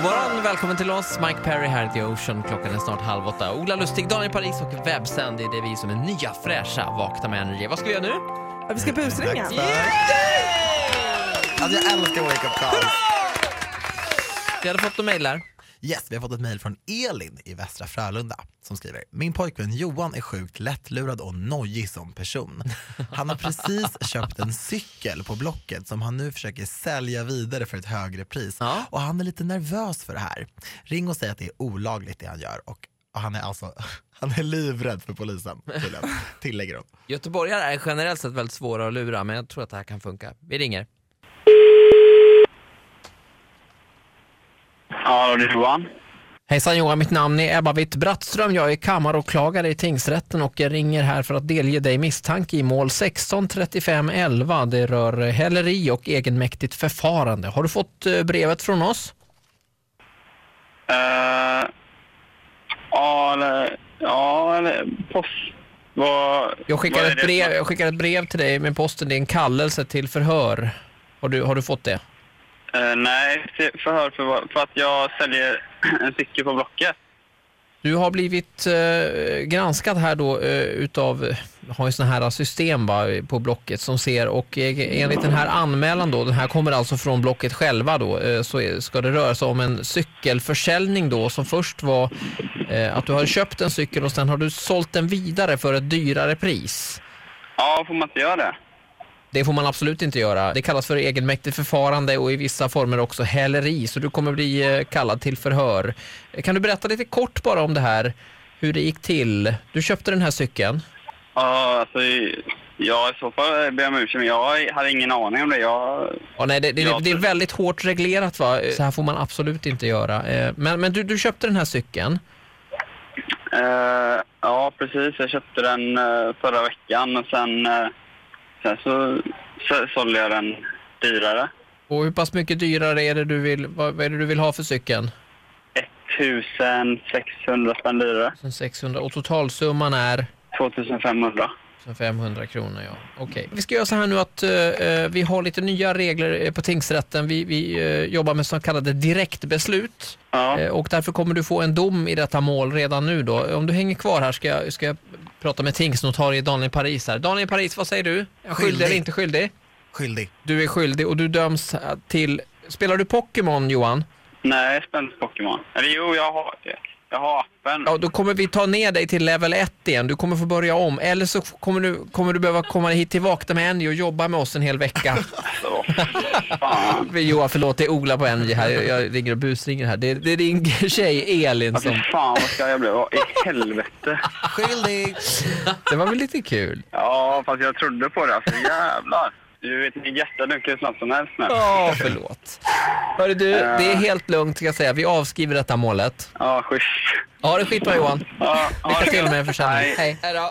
God morgon, välkommen till oss. Mike Perry här i The Ocean. Klockan är snart halv åtta. Ola Lustig, Daniel Paris och Websandy, det är vi som är nya, fräscha, vakna med Energy. Vad ska vi göra nu? Ja, vi ska busringa. Alltså jag älskar Wake Up Calls. Vi hade fått några mejl där. Yes, vi har fått ett mejl från Elin i Västra Frölunda som skriver Min pojkvän Johan är sjukt lättlurad och nojig som person. Han har precis köpt en cykel på Blocket som han nu försöker sälja vidare för ett högre pris Ja. och han är lite nervös för det här. Ring och säg att det är olagligt det han gör och och han är alltså han är livrädd för polisen tillägger hon. Göteborgare är generellt sett väldigt svåra att lura, men jag tror att det här kan funka. Vi ringer. Är Johan. Hejsan Johan, mitt namn är Ebba Witt-Brattström. Jag är kammaråklagare i tingsrätten och jag ringer här för att delge dig misstanke i mål 16 35 11. Det rör häleri och egenmäktigt förfarande. Har du fått eh, brevet från oss? Uh, ja, eller... Ja, eller... Post... Vad... Jag skickar, ett brev, jag skickar ett brev till dig med posten. Det är en kallelse till förhör. Har du, har du fått det? Eh, nej, förhör för, för att jag säljer en cykel på Blocket. Du har blivit eh, granskad här då eh, utav, eh, har ju sådana här system va, på Blocket som ser och eh, enligt den här anmälan då, den här kommer alltså från Blocket själva då, eh, så är- ska det röra sig om en cykelförsäljning då som först var att du har köpt en cykel och sen har du sålt den vidare för ett dyrare pris. Ja, får man inte göra det? Det får man absolut inte göra. Det kallas för egenmäktigt förfarande och i vissa former också häleri, så du kommer bli eh, kallad till förhör. Kan du berätta lite kort bara om det här, hur det gick till? Du köpte den här cykeln. Ja, alltså... Ja, i så fall ber jag om ursäkt, men jag hade ingen aning om det. Jag... Ja, nej, det, det, Ja, det är väldigt hårt reglerat va? Så här får man absolut inte göra. Eh, Men, men du, du köpte den här cykeln. eh, ja, precis. Jag köpte den eh, förra veckan och sen... eh, sen så, så sålde jag den dyrare. Och hur pass mycket dyrare är det du vill, vad, är det du vill ha för cykeln? 1600 spänn dyrare. 600 och totalsumman är? 2500. 500 kronor, ja. Okej. Vi ska göra så här nu att eh, vi har lite nya regler eh, på tingsrätten. Vi, vi eh, jobbar med så kallade direktbeslut Ja. eh, och därför kommer du få en dom i detta mål redan nu då. Om du hänger kvar här ska jag, ska jag prata med tingsnotarie Daniel Paris här. Daniel Paris, vad säger du? Skyldig Skyldig. eller inte skyldig? Skyldig. Du är skyldig och du döms till... Spelar du Pokémon Johan? Nej, jag spelar inte Pokémon. Eller jo, jag har, jag har appen. Ja, då kommer vi ta ner dig till level 1 igen. Du kommer få börja om. Eller så kommer du, kommer du behöva komma hit till Vakna med Andy och jobba med oss en hel vecka. Så. Fan. Johan, förlåt, det är Ola på Energy här. Jag, jag ringer och busringer här. Det, det är din tjej Elin Alltså, som... fan vad ska jag bli? Vad i helvete? Skyldig! Det var väl lite kul? Ja, fast jag trodde på det. Alltså jävlar. Du vet, mitt hjärta dunkar hur snabbt som helst nu. Ja, förlåt. Hörru du, det är helt lugnt ska jag säga. Vi avskriver detta målet. Ja, schysst. Ha det skitbra Johan. Ja, Lycka till med försäljningen. Hej. Hej då.